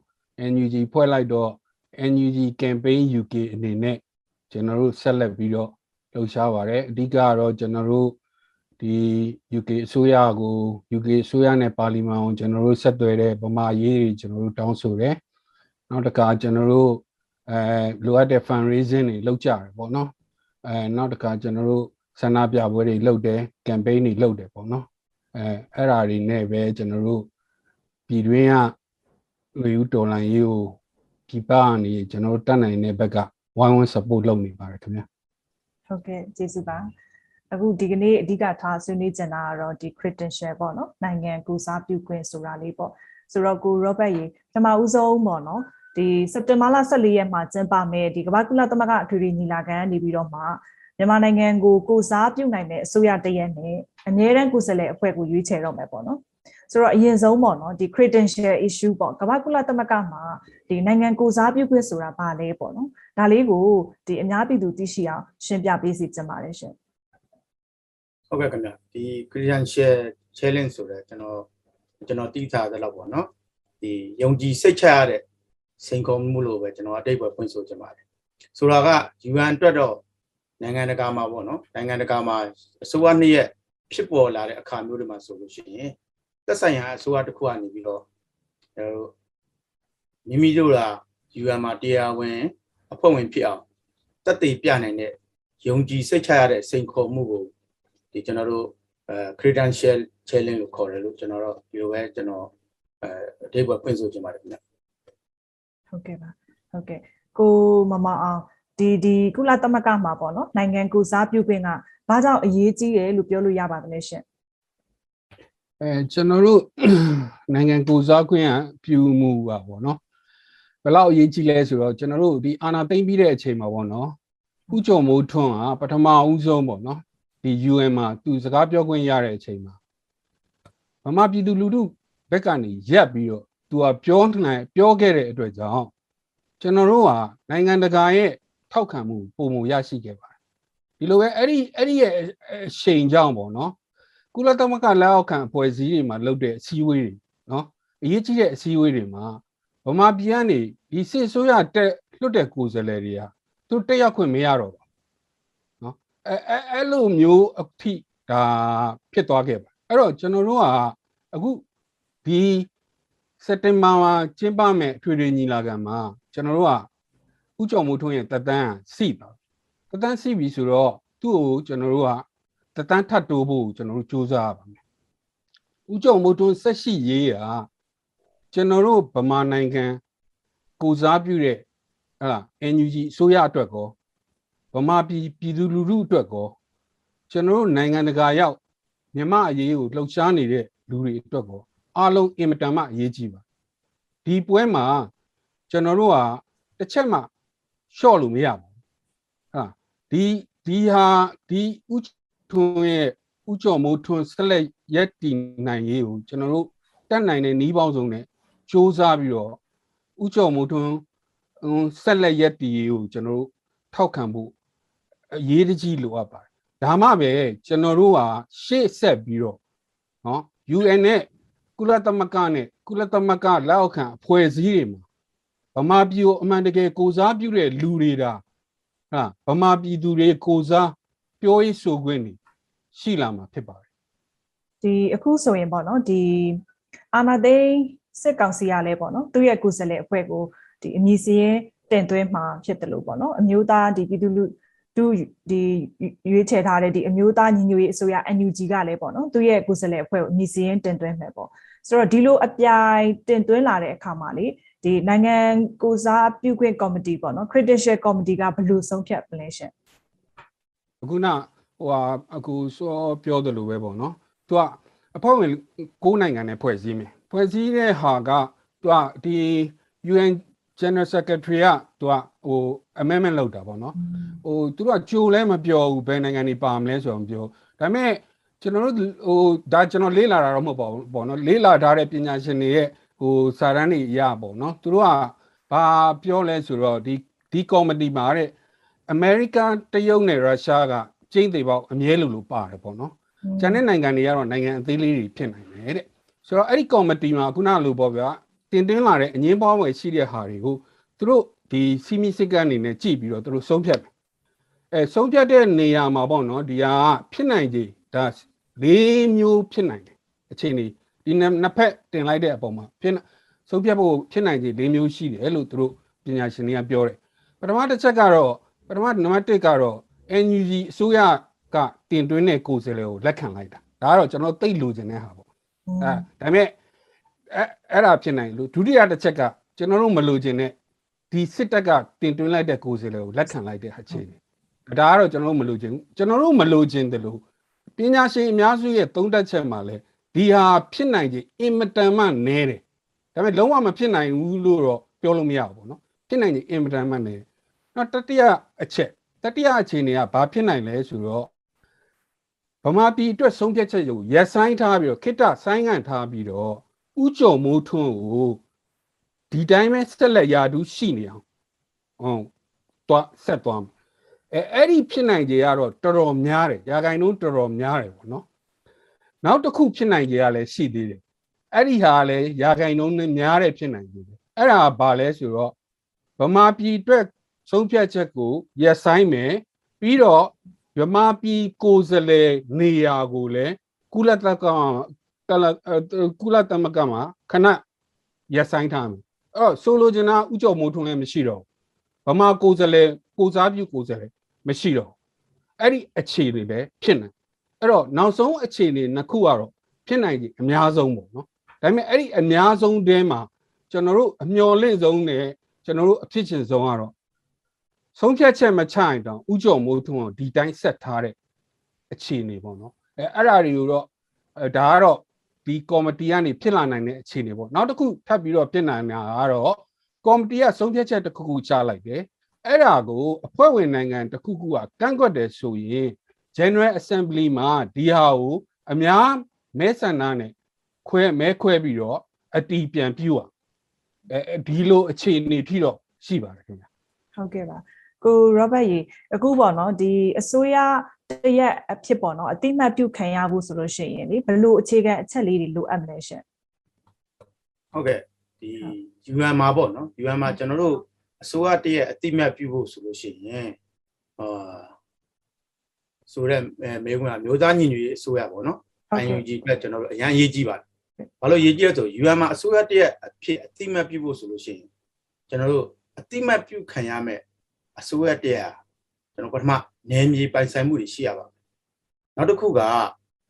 NUG ဖွဲ့လိုက်တော့ NUG campaign UK အနေနဲ့ကျွန်တော်တို့ဆက်လက်ပြီးတော့လှုပ်ရှားပါတယ်အဓိကကတော့ကျွန်တော်တို့ ဒီ UK အစိုးရကို UK အစိုးရနဲ့ပါလီမန်ကိုကျွန်တော်တို့ဆက်သွယ်တဲ့ဗမာရေးတွေကျွန်တော်တို့တောင်းဆိုတယ်။နောက်တစ်ခါကျွန်တော်တို့အဲလိုအပ်တဲ့ fundraising တွေလုပ်ကြတယ်ပေါ့နော်။အဲနောက်တစ်ခါကျွန်တော်တို့ဆန္ဒပြပွဲတွေလုပ်တယ် campaign တွေလုပ်တယ်ပေါ့နော်။အဲအဲ့ဓာတွေနဲ့ပဲကျွန်တော်တို့ပြည်တွင်းကလူယူတော်လန်ရေးကိုပြည်ပကနေကျွန်တော်တို့တတ်နိုင်တဲ့ဘက်ကဝိုင်းဝန်း support လုပ်နေပါတယ်ခင်ဗျာ။ဟုတ်ကဲ့ကျေးဇူးပါ အခုဒီကနေ့အဓိကထားဆွေးနွေးကြတာကတော့ဒီ credential ပေါ့နော်နိုင်ငံကိုစားပြုခွင့်ဆိုတာလေးပေါ့ဆိုတော့ကို Robert ရေပထမဦးဆုံးပေါ့နော်ဒီစက်တင်ဘာလ14ရက်မှာကျင်းပမယ်ဒီကမ္ဘာကုလသမဂ္ဂအထွေထွေညီလာခံနေပြီးတော့မှမြန်မာနိုင်ငံကိုကိုစားပြုနိုင်တဲ့အစိုးရတရက်နဲ့အငြင်းတန်းကိုယ်စားလှယ်အဖွဲ့ကိုရွေးချယ်တော့မယ်ပေါ့နော်ဆိုတော့အရင်ဆုံးပေါ့နော်ဒီ credential issue ပေါ့ကမ္ဘာကုလသမဂ္ဂမှာဒီနိုင်ငံကိုစားပြုခွင့်ဆိုတာဘာလဲပေါ့နော်ဒါလေးကိုဒီအများပြည်သူသိရှိအောင်ရှင်းပြပေးစီချင်ပါတယ်ရှင် ဟုတ်ကဲ့ခင်ဗျဒီ credential challenge ဆိုတော့ကျွန်တော်ကျွန်တော်တည်ထားသလောက်ပေါ့နော်ဒီယုံကြည်စိတ်ချရတဲ့စိန်ခေါ်မှုလို့ပဲကျွန်တော်အတိတ်ပဲဖွင့်ဆိုချင်ပါတယ်ဆိုတာက UN အတွက်တော့နိုင်ငံတကာမှာပေါ့နော်နိုင်ငံတကာမှာအစိုးရနှစ်ရက်ဖြစ်ပေါ်လာတဲ့အခါမျိုးတွေမှာဆိုလို့ရှိရင်သက်ဆိုင်ရာအစိုးရတစ်ခုကနေပြီးတော့ကျွန်တော်တို့မိမိတို့က UN မှာတရားဝင်အဖွဲ့ဝင်ဖြစ်အောင်တက်တည်ပြနိုင်တဲ့ယုံကြည်စိတ်ချရတဲ့စိန်ခေါ်မှုကို ဒီကျွန်တော်တို့အဲ credential challenge လို့ခေါ်တယ်လို့ကျွန်တော်တို့ဒီလိုပဲကျွန်တော်အဲအဓိပ္ပာယ်ဖွင့်ဆိုချင်ပါတယ်ခင်ဗျဟုတ်ကဲ့ပါဟုတ်ကဲ့ကိုမမအောင်ဒီဒီကုလသမဂ္ဂမှာပေါ့နော်နိုင်ငံကိုစားပြုခွင့်ကဘာကြောင့်အရေးကြီးတယ်လို့ပြောလို့ရပါသလဲရှင်အဲကျွန်တော်တို့နိုင်ငံကိုစားခွင့်ကပြုမှုပါဗောနော်ဘယ်လောက်အရေးကြီးလဲဆိုတော့ကျွန်တော်တို့ဒီအာဏာသိမ်းပြီးတဲ့အချိန်မှာဗောနော်ဥကြုံမိုးထွန်းကပထမဦးဆုံးဗောနော် ဒီ UN မှာသူစကားပြောခွင့်ရတဲ့အချိန်မှာဗမာပြည်သူလူထုဘက်ကနေရက်ပြီးတော့သူကပြောနိုင်ပြောခဲ့တဲ့အတွက်ကြောင့်ကျွန်တော်တို့ဟာနိုင်ငံတကာရဲ့ထောက်ခံမှုပုံမရရှိခဲ့ပါတယ်ဒီလိုပဲအဲ့ဒီအဲ့ဒီရဲ့အရှိန်ကြောင့်ဗောနော်ကုလသမဂ္ဂလက်အောက်ခံအဖွဲ့အစည်းတွေမှာလုပ်တဲ့အစည်းအဝေးတွေနော်အရေးကြီးတဲ့အစည်းအဝေးတွေမှာဗမာပြည်ကနေဒီစစ်ဆိုးရတက်လွတ်တဲ့ကိုယ်စားလှယ်တွေကသူတက်ရောက်ခွင့်မရတော့ဘူးနော် အဲအဲအဲ့လိုမျိုးအထိဒါဖြစ်သွားခဲ့ပါအဲ့တော့ကျွန်တော်တို့ကအခုဒီစက်တင်ဘာမှာကျင်းပမဲ့အထွေထွေညီလာခံမှာကျွန်တော်တို့ကဥကြုံမိုးထွန်းရဲ့တက်တန်းစီပါတက်တန်းစီပြီဆိုတော့သူ့ကိုကျွန်တော်တို့ကတတန်းထပ်တိုးဖို့ကျွန်တော်တို့စူးစမ်းရပါမယ်။ဥကြုံမိုးတွန်းဆက်ရှိရေးရာကျွန်တော်တို့ဗမာနိုင်ငံကိုစားပြုတဲ့ဟဲ့လား NUG အစိုးရအတွက်ကော ဗမာပြည်ပြည်သူလူထုအတွက်ကောကျွန်တော်တို့နိုင်ငံတကာရောက်မြမအရေးကိုလှုပ်ရှားနေတဲ့လူတွေအတွက်ကောအားလုံးအင်မတန်မှအရေးကြီးပါဒီပွဲမှာကျွန်တော်တို့ကတစ်ချက်မှလျှော့လို့မရဘူးဟာဒီဒီဟာဒီဥထွန်းရဲ့ဥကြော်မိုးထွန်းဆက်လက်ရက်တည်နိုင်ရေးကိုကျွန်တော်တို့တက်နိုင်တဲ့နှီးပေါင်းစုံနဲ့စ조사ပြီးတော့ဥကြော်မိုးထွန်းဆက်လက်ရက်တည်ရေးကိုကျွန်တော်တို့ထောက်ခံဖို့ အရေးတကြီးလိုအပ်ပါတယ်ဒါမှပဲကျွန်တော်တို့ဟာရှေ့ဆက်ပြီးတော့နော် UN နဲ့ကုလသမဂ္ဂနဲ့ကုလသမဂ္ဂလက်အောက်ခံအဖွဲ့အစည်းတွေမှာဗမာပြည်ကိုအမှန်တကယ်ကိုစားပြုတဲ့လူတွေဒါဟာဗမာပြည်သူတွေကိုစားပြောရေးဆိုခွင့်နေရှိလာမှာဖြစ်ပါတယ်ဒီအခုဆိုရင်ပေါ့နော်ဒီအာနာသိန်းစစ်ကောင်စီကလည်းပေါ့နော်သူ့ရဲ့ကိုယ်စားလှယ်အဖွဲ့ကိုဒီအမည်စရင်းတင်သွင်းမှာဖြစ်တယ်လို့ပေါ့နော်အမျိုးသားဒီပြည်သူလူ သူဒီရွေးချယ်ထားတဲ့ဒီအမျိုးသားညီညွတ်ရေးအစိုးရ NUG ကလည်းပေါ့နော်သူ့ရဲ့ကိုယ်စားလှယ်အဖွဲ့ကိုအမည်စရင်းတင်သွင်းမယ်ပေါ့ဆိုတော့ဒီလိုအပြိုင်တင်သွင်းလာတဲ့အခါမှာလေဒီနိုင်ငံကိုစားပြုခွင့်ကော်မတီပေါ့နော် credential committee ကဘယ်လိုဆုံးဖြတ်ပလဲရှင်အခုနဟိုဟာအခုစောပြောတယ်လို့ပဲပေါ့နော်သူကအဖွဲ့ဝင်၉နိုင်ငံနဲ့ဖွဲ့စည်းမယ်ဖွဲ့စည်းတဲ့ဟာကသူကဒီ UN General Secretary ကသူကဟို amendment လုပ်တာပေါ့နော်ဟိုသူတို့ကကြိုလဲမပြောဘူးဘယ်နိုင်ငံတွေပါမလဲဆိုတော့မပြောဒါပေမဲ့ကျွန်တော်တို့ဟိုဒါကျွန်တော်လေးလာတာတော့မဟုတ်ပါဘူးပေါ့နော်လေးလာထားတဲ့ပညာရှင်တွေရဲ့ဟိုစာတမ်းတွေရပေါ့နော်သူတို့ကဘာပြောလဲဆိုတော့ဒီဒီကော်မတီမှာတဲ့အမေရိကန်တရုတ်နဲ့ရုရှားကကျင်းသေးပေါက်အမြဲလိုလိုပါတယ်ပေါ့နော်။ကျန်တဲ့နိုင်ငံတွေကတော့နိုင်ငံအသေးလေးတွေဖြစ်နိုင်တယ်တဲ့။ဆိုတော့အဲ့ဒီကော်မတီမှာခုနလိုပေါ့ဗျာတင်သွင်းလာတဲ့အငင်းပွားဝင်ရှိတဲ့ဟာတွေကိုသူတို့ ဒီစီမီစစ်ကန်အနေနဲ့ကြည့်ပြီးတော့သူတို့ဆုံးဖြတ်တယ်။အဲဆုံးဖြတ်တဲ့နေရာမှာပေါ့နော်ဒီဟာဖြစ်နိုင်ခြေဒါလေးမျိုးဖြစ်နိုင်တယ်။အခြေအနေဒီနှစ်ဖက်တင်လိုက်တဲ့အပေါ်မှာဖြစ်ဆုံးဖြတ်ဖို့ဖြစ်နိုင်ခြေလေးမျိုးရှိတယ်လို့သူတို့ပညာရှင်တွေကပြောတယ်။ပထမတစ်ချက်ကတော့ပထမနံပါတ်1ကတော့ NUG အစိုးရကတင်သွင်းတဲ့ကိုယ်စားလှယ်ကိုလက်ခံလိုက်တာဒါကတော့ကျွန်တော်သိလိုချင်တဲ့ဟာပေါ့အဲဒါပေမဲ့အဲအဲ့ဒါဖြစ်နိုင်လို့ဒုတိယတစ်ချက်ကကျွန်တော်တို့မလိုချင်တဲ့ ဒီစစ်တပ်ကတင်သွင်းလိုက်တဲ့ကိုယ်စားလှယ်ကိုလက်ခံလိုက်တဲ့အခြေအနေဒါကတော့ကျွန်တော်တို့မလိုချင်ဘူးကျွန်တော်တို့မလိုချင်တယ်လို့ပညာရှင်အများစုရဲ့သုံးသပ်ချက်မှာလဲဒီဟာဖြစ်နိုင်ခြင်းအင်မတန်မှနည်းတယ်ဒါပေမဲ့လုံးဝမဖြစ်နိုင်ဘူးလို့တော့ပြောလို့မရဘူးပေါ့နော်ဖြစ်နိုင်ခြင်းအင်မတန်မှနည်းနောက်တတိယအချက်တတိယအခြေအနေကဘာဖြစ်နိုင်လဲဆိုတော့ဗမာပြည်အတွက်ဆုံးဖြတ်ချက်ကိုရက်ဆိုင်ထားပြီးတော့ခိတ္တဆိုင်းငံ့ထားပြီးတော့ဥကြုံမိုးထွန်းကို ဒီတိုင်းပဲဆက်လက်ရာထူးရှိနေအောင်ဟုတ်သွားဆက်သွားမယ်အဲအဲ့ဒီဖြစ်နိုင်ကြရတော့တော်တော်များတယ်ရာဂိုင်နှုန်းတော်တော်များတယ်ပေါ့နော်နောက်တစ်ခုဖြစ်နိုင်ကြရလဲရှိသေးတယ်အဲ့ဒီဟာလဲရာဂိုင်နှုန်းနဲ့များတယ်ဖြစ်နိုင်ကြတယ်အဲ့ဒါဘာလဲဆိုတော့ဗမာပြည်အတွက်ဆုံးဖြတ်ချက်ကိုရက်ဆိုင်မယ်ပြီးတော့ဗမာပြည်ကိုယ်စားလှယ်နေရာကိုလည်းကုလသမဂ္ဂကလကုလသမဂ္ဂမှာခဏရက်ဆိုင်ထားမယ်အဲ့ တော့ဆိုလိုချင်တာဥကြုံမိုးထွန်းလည်းမရှိတော့ဗမာကိုယ်စားလှယ်ကိုစားပြုကိုယ်စားလှယ်မရှိတော့အဲ့ဒီအခြေအနေပဲဖြစ်နေအဲ့တော့နောက်ဆုံးအခြေအနေနှစ်ခုကတော့ဖြစ်နိုင်ကြီးအများဆုံးပေါ့နော်ဒါပေမဲ့အဲ့ဒီအများဆုံးတဲမှာကျွန်တော်တို့အမျော်လင့်ဆုံးနဲ့ကျွန်တော်တို့အဖြစ်ချင်ဆုံးကတော့ဆုံးဖြတ်ချက်မချရင်တောင်ဥကြုံမိုးထွန်းအောင်ဒီတိုင်းဆက်ထားတဲ့အခြေအနေပေါ့နော်အဲအဲ့ဒါတွေကိုတော့အဲဒါကတော့ ဒီကော်မတီကနေဖြစ်လာနိုင်တဲ့အခြေအနေပေါ့နောက်တစ်ခုထပ်ပြီးတော့ပြင်နိုင်တာကတော့ကော်မတီကဆုံးဖြတ်ချက်တစ်ခုခုချလိုက်တယ်အဲ့ဒါကိုအဖွဲ့ဝင်နိုင်ငံတစ်ခုခုကကန့်ကွက်တယ်ဆိုရင် General Assembly မှာဒီဟာကိုအများမဲဆန္ဒနဲ့ခွဲမဲခွဲပြီးတော့အတီးပြန်ပြူอ่ะအဲဒီလိုအခြေအနေထိတော့ရှိပါတယ်ခင်ဗျာဟုတ်ကဲ့ပါကို Robert ရေအခုပေါ့နော်ဒီအစိုးရ တရက်အဖြစ်ပေါ့နော်အတိမတ်ပြုခံရဖို့ဆိုလို့ရှိရင်လေဘယ်လိုအခြေခံအချက်လေးတွေလိုအပ်မလဲရှင်ဟုတ်ကဲ့ဒီ UN မှာပေါ့နော် UN မှာကျွန်တော်တို့အစိုးရတရက်အတိမတ်ပြုဖို့ဆိုလို့ရှိရင်အာဆိုတဲ့မေကွန်းကမျိုးသားညီညွတ်ရေးအစိုးရပေါ့နော်ဟုတ်ကဲ့ IUG အတွက်ကျွန်တော်တို့အရန်ရေးကြည့်ပါတယ်။ဘာလို့ရေးကြည့်လဲဆို UN မှာအစိုးရတရက်အဖြစ်အတိမတ်ပြုဖို့ဆိုလို့ရှိရင်ကျွန်တော်တို့အတိမတ်ပြုခံရမယ်အစိုးရတရက်ကျွန်တော်ပထမ နယ်မြေပိုင်ဆိုင်မှုတွေရှိရပါမယ်။နောက်တစ်ခုက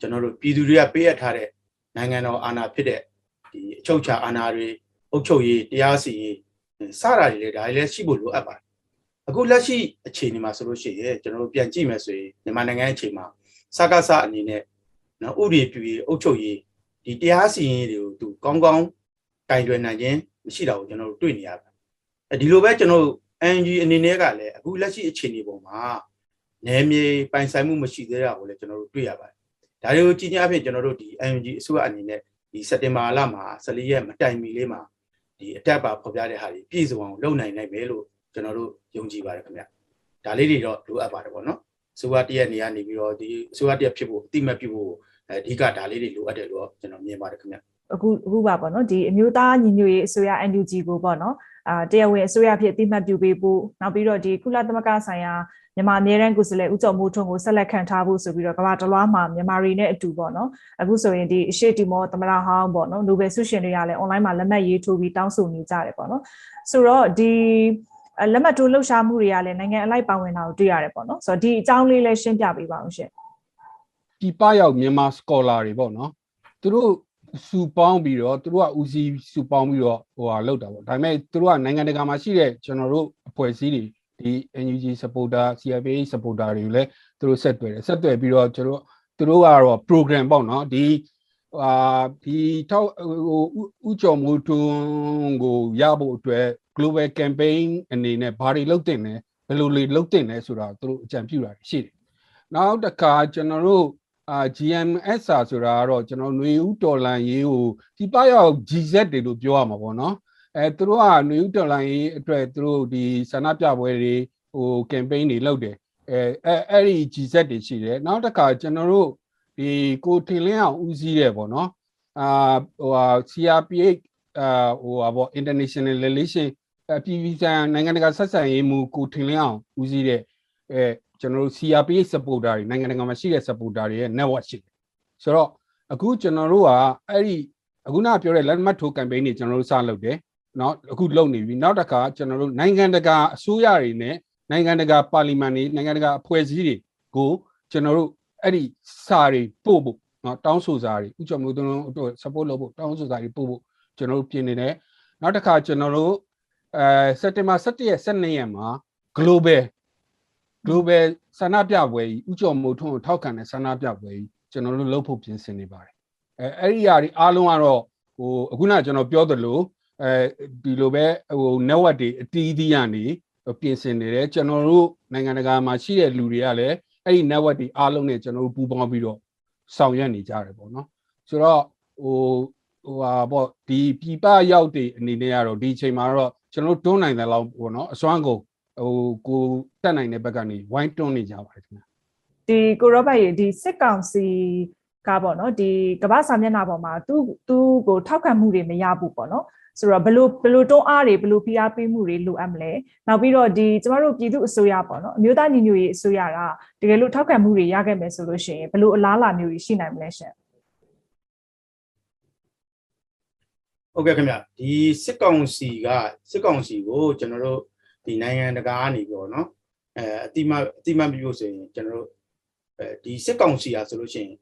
ကျွန်တော်တို့ပြည်သူတွေကပေးအပ်ထားတဲ့နိုင်ငံတော်အာဏာဖြစ်တဲ့ဒီအချုပ်ချာအာဏာတွေအုပ်ချုပ်ရေးတရားစီရင်စတာတွေလည်းဒါတွေလည်းရှိဖို့လိုအပ်ပါတယ်။အခုလက်ရှိအခြေအနေမှာဆိုလို့ရှိရင်ကျွန်တော်တို့ပြန်ကြည့်မယ်ဆိုရင်မြန်မာနိုင်ငံအခြေမှာစကားစအနေနဲ့နော်ဥပဒေပြုရေးအုပ်ချုပ်ရေးဒီတရားစီရင်ရေးတွေကိုသူကောင်းကောင်းကင်တွယ်နိုင်ခြင်းမရှိတာကိုကျွန်တော်တို့တွေ့နေရတယ်။အဲဒီလိုပဲကျွန်တော်တို့ NG အနေနဲ့ကလည်းအခုလက်ရှိအခြေအနေပေါ်မှာ နယ်မြေပိုင်ဆိုင်မှုမရှိသေးတာကိုလည်းကျွန်တော်တို့တွေ့ရပါတယ်။ဒါတွေကိုကြည့်ကြအဖြစ်ကျွန်တော်တို့ဒီ NG အစိုးရအနေနဲ့ဒီစက်တင်ဘာလမှာ14ရက်မတိုင်မီလေးမှာဒီအတက်ပါဖော်ပြတဲ့ဟာတွေပြည့်စုံအောင်လုပ်နိုင်နိုင်မယ်လို့ကျွန်တော်တို့ယုံကြည်ပါတယ်ခင်ဗျ။ဒါလေးတွေတော့လိုအပ်ပါတယ်ပေါ့နော်။စိုးရတရက်နေရာနေပြီးတော့ဒီစိုးရတရက်ဖြစ်ဖို့အတိမတ်ပြုဖို့အဓိကဒါလေးတွေလိုအပ်တယ်လို့ကျွန်တော်မြင်ပါတယ်ခင်ဗျအခုအခုပါပေါ့နော်ဒီအမျိုးသားညီညွတ်ရေးအစိုးရ NUG ကိုပေါ့နော်အာတရားဝင်အစိုးရဖြစ်အတိမတ်ပြုပေးဖို့နောက်ပြီးတော့ဒီကုလသမဂ္ဂဆိုင်ရာ မြန်မာအမြဲတမ်းကိုယ်စားလှယ်ဦးကျော်မိုးထွန်းကိုဆက်လက်ခံထားဖို့ဆိုပြီးတော့ကမ္ဘာတလွှားမှာမြန်မာတွေနဲ့အတူပေါ့နော်အခုဆိုရင်ဒီအရှိတီမောသမရဟောင်းပေါ့နော်နိုဘယ်ဆုရှင်တွေကလည်း online မှာလက်မှတ်ရေးထိုးပြီးတောင်းဆိုနေကြတယ်ပေါ့နော်ဆိုတော့ဒီအလက်မှတ်ထိုးလှုပ်ရှားမှုတွေကလည်းနိုင်ငံအလိုက်ပါဝင်တာကိုတွေ့ရတယ်ပေါ့နော်ဆိုတော့ဒီအကြောင်းလေးလည်းရှင်းပြပေးပါအောင်ရှင်ဒီပရောက်မြန်မာ scholar တွေပေါ့နော်သူတို့စုပေါင်းပြီးတော့သူတို့ကဦးစီးစုပေါင်းပြီးတော့ဟိုဟာလောက်တာပေါ့ဒါပေမဲ့သူတို့ကနိုင်ငံတကာမှာရှိတဲ့ကျွန်တော်တို့အဖွဲ့အစည်းတွေ ဒီ NUG supporter CFA supporter တွေကိုလည်းသူတို့ဆက်တွေ့တယ်ဆက်တွေ့ပြီးတော့ကျွန်တော်သူတို့ကတော့ program ပေါ့နော်ဒီအာဒီထောက်ဟိုဥကြော်မိုးထွန်းကိုရဖို့အတွက် global campaign အနေနဲ့ဘာတွေလုပ်တင်လဲဘယ်လိုတွေလုပ်တင်လဲဆိုတာသူတို့အကြံပြုတာရှိတယ်နောက်တစ်ခါကျွန်တော်တို့အာ GMSR ဆိုတာကတော့ကျွန်တော်ຫນွေဦးတော်လန်ရေးကိုဒီပရောက် GZ တွေလို့ပြောရမှာပေါ့နော် အဲသူတို့ကຫນွေဦးတော်လန်ရေးအတွက်သူတို့ဒီဆန္ဒပြပွဲတွေဟို campaign တွေလုပ်တယ်အဲအဲအဲ့ဒီ GZ တွေရှိတယ်နောက်တစ်ခါကျွန်တော်တို့ဒီကိုထင်လင်းအောင်ဦးစီးတယ်ပေါ့နော်အာဟိုဟာ CRPH အာဟိုဟာပေါ့ international relation အပြည်ပြည်ဆိုင်ရာနိုင်ငံတကာဆက်ဆံရေးမူကိုထင်လင်းအောင်ဦးစီးတဲ့အဲကျွန်တော်တို့ CRPH supporter တွေနိုင်ငံတကာမှာရှိတဲ့ supporter တွေရဲ့ network ရှိတယ်ဆိုတော့အခုကျွန်တော်တို့ကအဲ့ဒီအခုနပြောတဲ့လက်မှတ်ထိုး campaign တွေကျွန်တော်တို့စလုပ်တယ် နော်အခုလုပ်နေပြီနောက်တစ်ခါကျွန်တော်တို့နိုင်ငံတကာအစိုးရတွေနဲ့နိုင်ငံတကာပါလီမန်တွေနိုင်ငံတကာအဖွဲ့အစည်းတွေကိုကျွန်တော်တို့အဲ့ဒီစာတွေပို့ဖို့နော်တောင်းဆိုစာတွေဥကြမှုတို့တို့ support လုပ်ဖို့တောင်းဆိုစာတွေပို့ဖို့ကျွန်တော်တို့ပြင်နေတယ်နောက်တစ်ခါကျွန်တော်တို့အဲစက်တင်ဘာ17ရက်12ရက်မှာ global global ဆန္ဒပြပွဲကြီးဥကြမှုထုံးကိုထောက်ခံတဲ့ဆန္ဒပြပွဲကြီးကျွန်တော်တို့လုပ်ဖို့ပြင်ဆင်နေပါတယ်အဲအဲ့ဒီအရာတွေအားလုံးကတော့ဟိုအခုနကကျွန်တော်ပြောသလို အဲဒီလိုပဲဟို network တွေအတီးအတီးကနေပြင်ဆင်နေတယ်ကျွန်တော်တို့နိုင်ငံတကာမှာရှိတဲ့လူတွေကလည်းအဲ့ဒီ network တွေအားလုံးနဲ့ကျွန်တော်တို့ပူးပေါင်းပြီးတော့ဆောင်ရွက်နေကြတယ်ပေါ့နော်ဆိုတော့ဟိုဟိုဟာပေါ့ဒီပြပရောက်တဲ့အနေနဲ့ကတော့ဒီအချိန်မှာတော့ကျွန်တော်တို့တွန်းနိုင်တယ်လို့ပေါ့နော်အစွမ်းကုန်ဟိုကိုတက်နိုင်တဲ့ဘက်ကနေဝိုင်းတွန်းနေကြပါတယ်ခင်ဗျာဒီကိုရောဘတ်ရေဒီစစ်ကောင်စီကပေါ့နော်ဒီကမ္ဘာစာမျက်နှာပေါ်မှာသူသူ့ကိုထောက်ခံမှုတွေမရဘူးပေါ့နော် ဆိုတော့ဘလို့ဘလို့တွန်းအားတွေဘလို့ဖိအားပေးမှုတွေလိုအပ်မလဲနောက်ပြီးတော့ဒီကျမတို့ပြည်သူအစိုးရပေါ့နော်အမျိုးသားညီညွတ်ရေးအစိုးရကတကယ်လို့ထောက်ခံမှုတွေရခဲ့မယ်ဆိုလို့ရှိရင်ဘလို့အလားအလာမျိုးတွေရှိနိုင်မလဲရှင်ဟုတ်ကဲ့ခင်ဗျဒီစစ်ကောင်စီကစစ်ကောင်စီကိုကျွန်တော်တို့ဒီနိုင်ငံတကာကနေပြောနော်အဲအတိမအတိမပြုဆိုရင်ကျွန်တော်တို့အဲဒီစစ်ကောင်စီဟာဆိုလို့ရှိရင်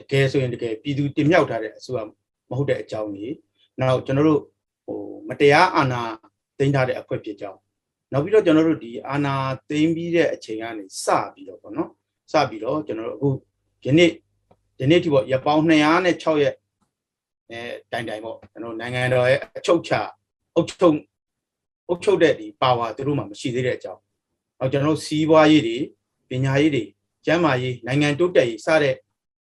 တကယ်ဆိုရင်တကယ်ပြည်သူတင်မြှောက်ထားတဲ့အစိုးရမဟုတ်တဲ့အကြောင်းကြီးနောက်ကျွန်တော်တို့ ဟိုမတရားအာဏာသိမ်းထားတဲ့အဖွဲ့ဖြစ်ကြောင်းနောက်ပြီးတော့ကျွန်တော်တို့ဒီအာဏာသိမ်းပြီးတဲ့အချိန်ကနေစပြီးတော့ပေါ့နော်စပြီးတော့ကျွန်တော်တို့အခုယနေ့ယနေ့ဒီပေါ့ရပောင်း206ရက်အဲတိုင်တိုင်ပေါ့ကျွန်တော်နိုင်ငံတော်ရဲ့အချုပ်ချအုပ်ချုပ်အုပ်ချုပ်တဲ့ဒီပါဝါသူတို့မှမရှိသေးတဲ့အကြောင်း။အော်ကျွန်တော်စီးပွားရေးတွေပညာရေးတွေကျန်းမာရေးနိုင်ငံတိုးတက်ရေးစတဲ့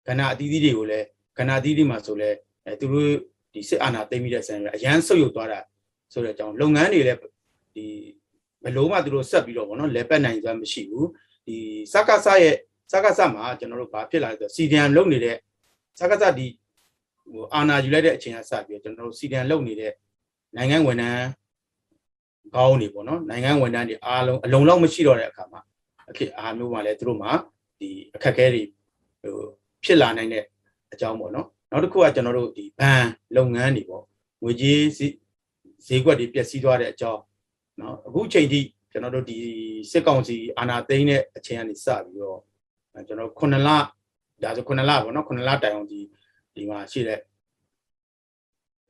ကဏ္ဍအသီးသီးတွေကိုလည်းကဏ္ဍအသီးသီးမှာဆိုလဲအဲသူတို့ ဒီစစ်အာဏာသိမ်းပြီးတဲ့ဆန်ရအရန်ဆုတ်ယုတ်သွားတာဆိုတဲ့အကြောင်းလုပ်ငန်းတွေလည်းဒီဘလို့မှသူတို့ဆက်ပြီးတော့ဗောနော်လဲပတ်နိုင်စွမ်းမရှိဘူးဒီစကားဆရဲ့စကားဆမှာကျွန်တော်တို့ဘာဖြစ်လာလဲဆိုစီဒီအမ်လုပ်နေတဲ့စကားဆဒီဟိုအာဏာယူလိုက်တဲ့အချိန်ကစပြီးကျွန်တော်တို့စီဒီအမ်လုပ်နေတဲ့နိုင်ငံဝန်ထမ်းကောင်းနေပေါ့နော်နိုင်ငံဝန်ထမ်းတွေအားလုံးအလုံးလောက်မရှိတော့တဲ့အခါမှာအခက်အားမျိုးမှလည်းသူတို့မှဒီအခက်အခဲတွေဟိုဖြစ်လာနိုင်တဲ့အကြောင်းပေါ့နော် နောက်တစ်ခုကကျွန်တော်တို့ဒီဘဏ်လုပ်ငန်းတွေပေါ့ငွေကြေးဈေးကွက်တွေပျက်စီးသွားတဲ့အကြောင်းနော်အခုချိန်ထိကျွန်တော်တို့ဒီစစ်ကောင်စီအာဏာသိမ်းတဲ့အချိန်ကနေစပြီးတော့ကျွန်တော်9လဒါဆို9လပေါ့နော်9လတိုင်အောင်ဒီဒီမှာရှိတဲ့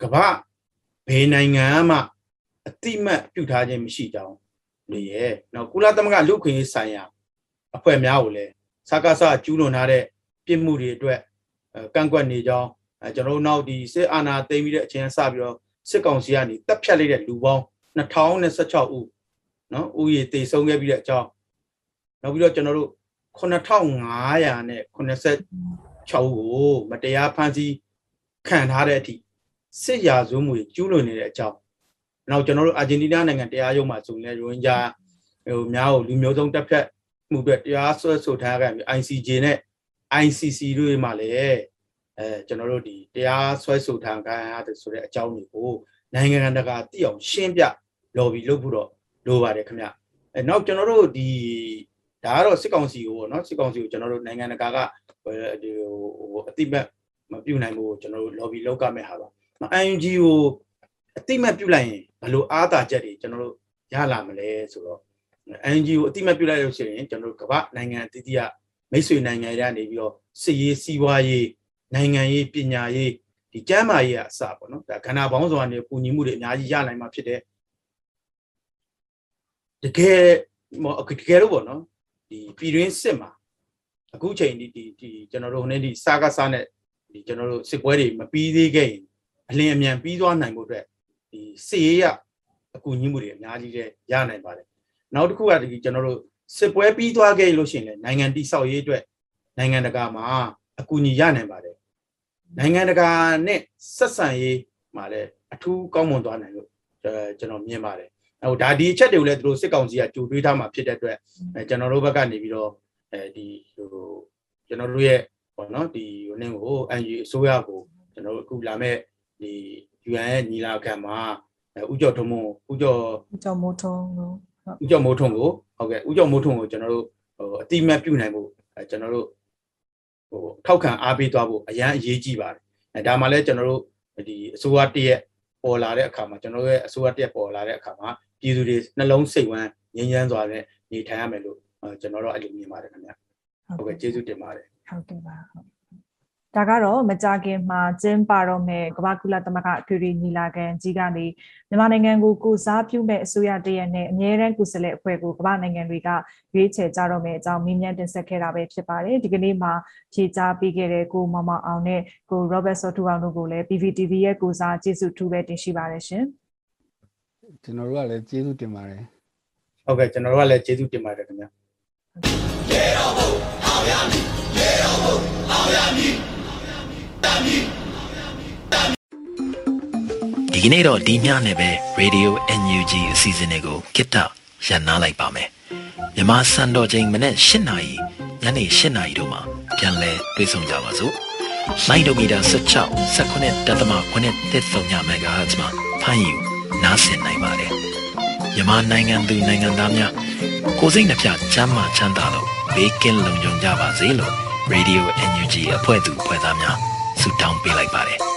ကမ္ဘာဘယ်နိုင်ငံမှအတိမတ်ပြုထားခြင်းမရှိကြောင်းနေရဲ့နော်ကုလသမဂ္ဂလူ့ခွင့်ရေးဆိုင်ရာအဖွဲ့များကိုလည်းစကားစကျူးလွန်ထားတဲ့ပြစ်မှုတွေအတွက် ကန့်ကွက်နေကြောင်းအဲကျွန်တော်တို့နောက်ဒီစစ်အာဏာသိမ်းပြီးတဲ့အချိန်စပြီးတော့စစ်ကောင်စီကနေတပ်ဖြတ်လိုက်တဲ့လူပေါင်း2016ဦးနော်ဦးရေတည်ဆုံးခဲ့ပြီးတဲ့အကြောင်းနောက်ပြီးတော့ကျွန်တော်တို့9500နဲ့86ဦးကိုမတရားဖမ်းဆီးခံထားတဲ့အထိစစ်ရာဇဝမှုကျူးလွန်နေတဲ့အကြောင်းနောက်ကျွန်တော်တို့အာဂျင်တီးနားနိုင်ငံတရားရုံးမှာဆိုရင်ရိုဟင်ဂျာဟိုများကိုလူမျိုးစုံတပ်ဖြတ်မှုအတွက်တရားစွဲဆိုထားခဲ့ပြီး ICJ နဲ့ ICC တို့မှာလည်းအဲကျွန်တော်တို့ဒီတရားစွဲဆိုထားခံရတယ်ဆိုတဲ့အကြောင်းတွေကိုနိုင်ငံတကာသိအောင်ရှင်းပြ lobby လုပ်ဖို့တော့လိုပါတယ်ခင်ဗျအဲနောက်ကျွန်တော်တို့ဒီဒါကတော့စစ်ကောင်စီကိုပေါ့နော်စစ်ကောင်စီကိုကျွန်တော်တို့နိုင်ငံတကာကဒီဟိုအတိမတ်မပြုတ်နိုင်ဘူးကျွန်တော်တို့ lobby လုပ်ကြမဲ့ဟာပါ ING ကိုအတိမတ်ပြုတ်လိုက်ရင်ဘယ်လိုအားသာချက်တွေကျွန်တော်တို့ရလာမလဲဆိုတော့ ING ကိုအတိမတ်ပြုတ်လိုက်လို့ရှိရင်ကျွန်တော်တို့ကမ္ဘာနိုင်ငံအသီးသီးက မိတ်ဆွေနိုင်ငံတွေကနေပြီးတော့စစ်ရေးစီးပွားရေးနိုင်ငံရေးပညာရေးဒီကျမ်းမာရေးအစပေါ့နော်ဒါခန္ဓာပေါင်းစုံကနေပူညီမှုတွေအများကြီးရနိုင်မှာဖြစ်တဲ့တကယ်တကယ်လို့ပေါ့နော်ဒီပြည်တွင်းစစ်မှာအခုချိန်ဒီဒီဒီကျွန်တော်တို့ဟိုနေ့ဒီစားကစားနဲ့ဒီကျွန်တော်တို့စစ်ပွဲတွေမပြီးသေးခဲ့ရင်အလင်းအမြန်ပြီးသွားနိုင်ဖို့အတွက်ဒီစစ်ရေးရအကူအညီမှုတွေအများကြီးတဲ့ရနိုင်ပါတယ်နောက်တစ်ခုကဒီကျွန်တော်တို့ စစ်ပွဲပြီးသွားခဲ့လို့ရှိရင်လည်းနိုင်ငံတိဆောက်ရေးအတွက်နိုင်ငံတကာမှာအကူအညီရနိုင်ပါတယ်နိုင်ငံတကာနဲ့ဆက်ဆံရေးမှာလည်းအထူးကောင်းမွန်သွားနိုင်လို့ကျွန်တော်မြင်ပါတယ်ဟိုဒါဒီအချက်တွေကိုလည်းသူတို့စစ်ကောင်စီကကြိုတွေးထားမှာဖြစ်တဲ့အတွက်ကျွန်တော်တို့ဘက်ကနေပြီးတော့အဲဒီဟိုကျွန်တော်တို့ရဲ့ပေါ့နော်ဒီဟိုနင်းကို NG အစိုးရကိုကျွန်တော်တို့အခုလာမဲ့ဒီ UN ရဲ့ညီလာခံမှာဥကြော်ထုံးမဥကြော်ဥကြော်မိုးထုံး ကိုဥကြော်မိုးထုံးကိုဟုတ်ကဲ့ဥကြော်မိုးထုံးကိုကျွန်တော်တို့ဟိုအတိမတ်ပြုနိုင်ဖို့ကျွန်တော်တို့ဟိုထောက်ခံအားပေးသွားဖို့အရန်အရေးကြီးပါတယ်အဲဒါမှလည်းကျွန်တော်တို့ဒီအစိုးရတရက်ပေါ်လာတဲ့အခါမှာကျွန်တော်တို့ရဲ့အစိုးရတရက်ပေါ်လာတဲ့အခါမှာပြည်သူတွေနှလုံးစိတ်ဝမ်းငြိမ်းချမ်းစွာနဲ့နေထိုင်ရမယ်လို့ကျွန်တော်တို့အဲ့လိုမြင်ပါတယ်ခင်ဗျဟုတ်ကဲ့ကျေးဇူးတင်ပါတယ်ဟုတ်ကဲ့ပါဟုတ် ဒါကတော့မကြခင်မှာကျင်းပတော့မဲ့ကမ္ဘာကုလသမဂ္ဂအထွေထွေညီလာခံကြီးကနေမြန်မာနိုင်ငံကိုကိုစားပြုမဲ့အစိုးရတရက်နဲ့အမြဲတမ်းကုစလဲအဖွဲ့ကိုကမ္ဘာနိုင်ငံတွေကရွေးချယ်ကြတော့မဲ့အကြောင်းမြင်းမြန်းတင်ဆက်ခဲ့တာပဲဖြစ်ပါတယ်ဒီကနေ့မှာဖြေကြားပေးခဲ့တဲ့ကိုမမအောင်နဲ့ကို Robert Sotu အောင်တို့ကိုလည်း PVTV ရဲ့ကိုစားကျေးဇူးထူးပဲတင်ရှိပါတယ်ရှင်ကျွန်တော်တို့ကလည်းကျေးဇူးတင်ပါတယ်ဟုတ်ကဲ့ကျွန်တော်တို့ကလည်းကျေးဇူးတင်ပါတယ်ခင်ဗျာရေတော်ဘုံအောင်ရမည်ရေတော်ဘုံအောင် ဒီကနေ့တော့ဒီညနဲ့ပဲ Radio NUG အစီအစဉ်လေးကိုကိတ္တရန်နာလိုက်ပါမယ်မြန်မာစံတော်ချိန်မနေ့၈နာရီညနေ၈နာရီတို့မှာပြန်လည်တွေ့ဆုံကြပါစို့လိုင်းဒိုမီတာ16 19တက်သမ9တက်ဆုံည MHz မှာဖမ်းယူနားဆင်နိုင်ပါတယ်မြန်မာနိုင်ငံသူနိုင်ငံသားများကိုစိတ်နှပြချမ်းမာချမ်းသာလို့ဘေးကင်းလုံခြုံကြပါစေလို့ Radio NUG အဖွဲ့သူအဖွဲ့သားများဆုတောင်းပေးလိုက်ပါတယ်။အ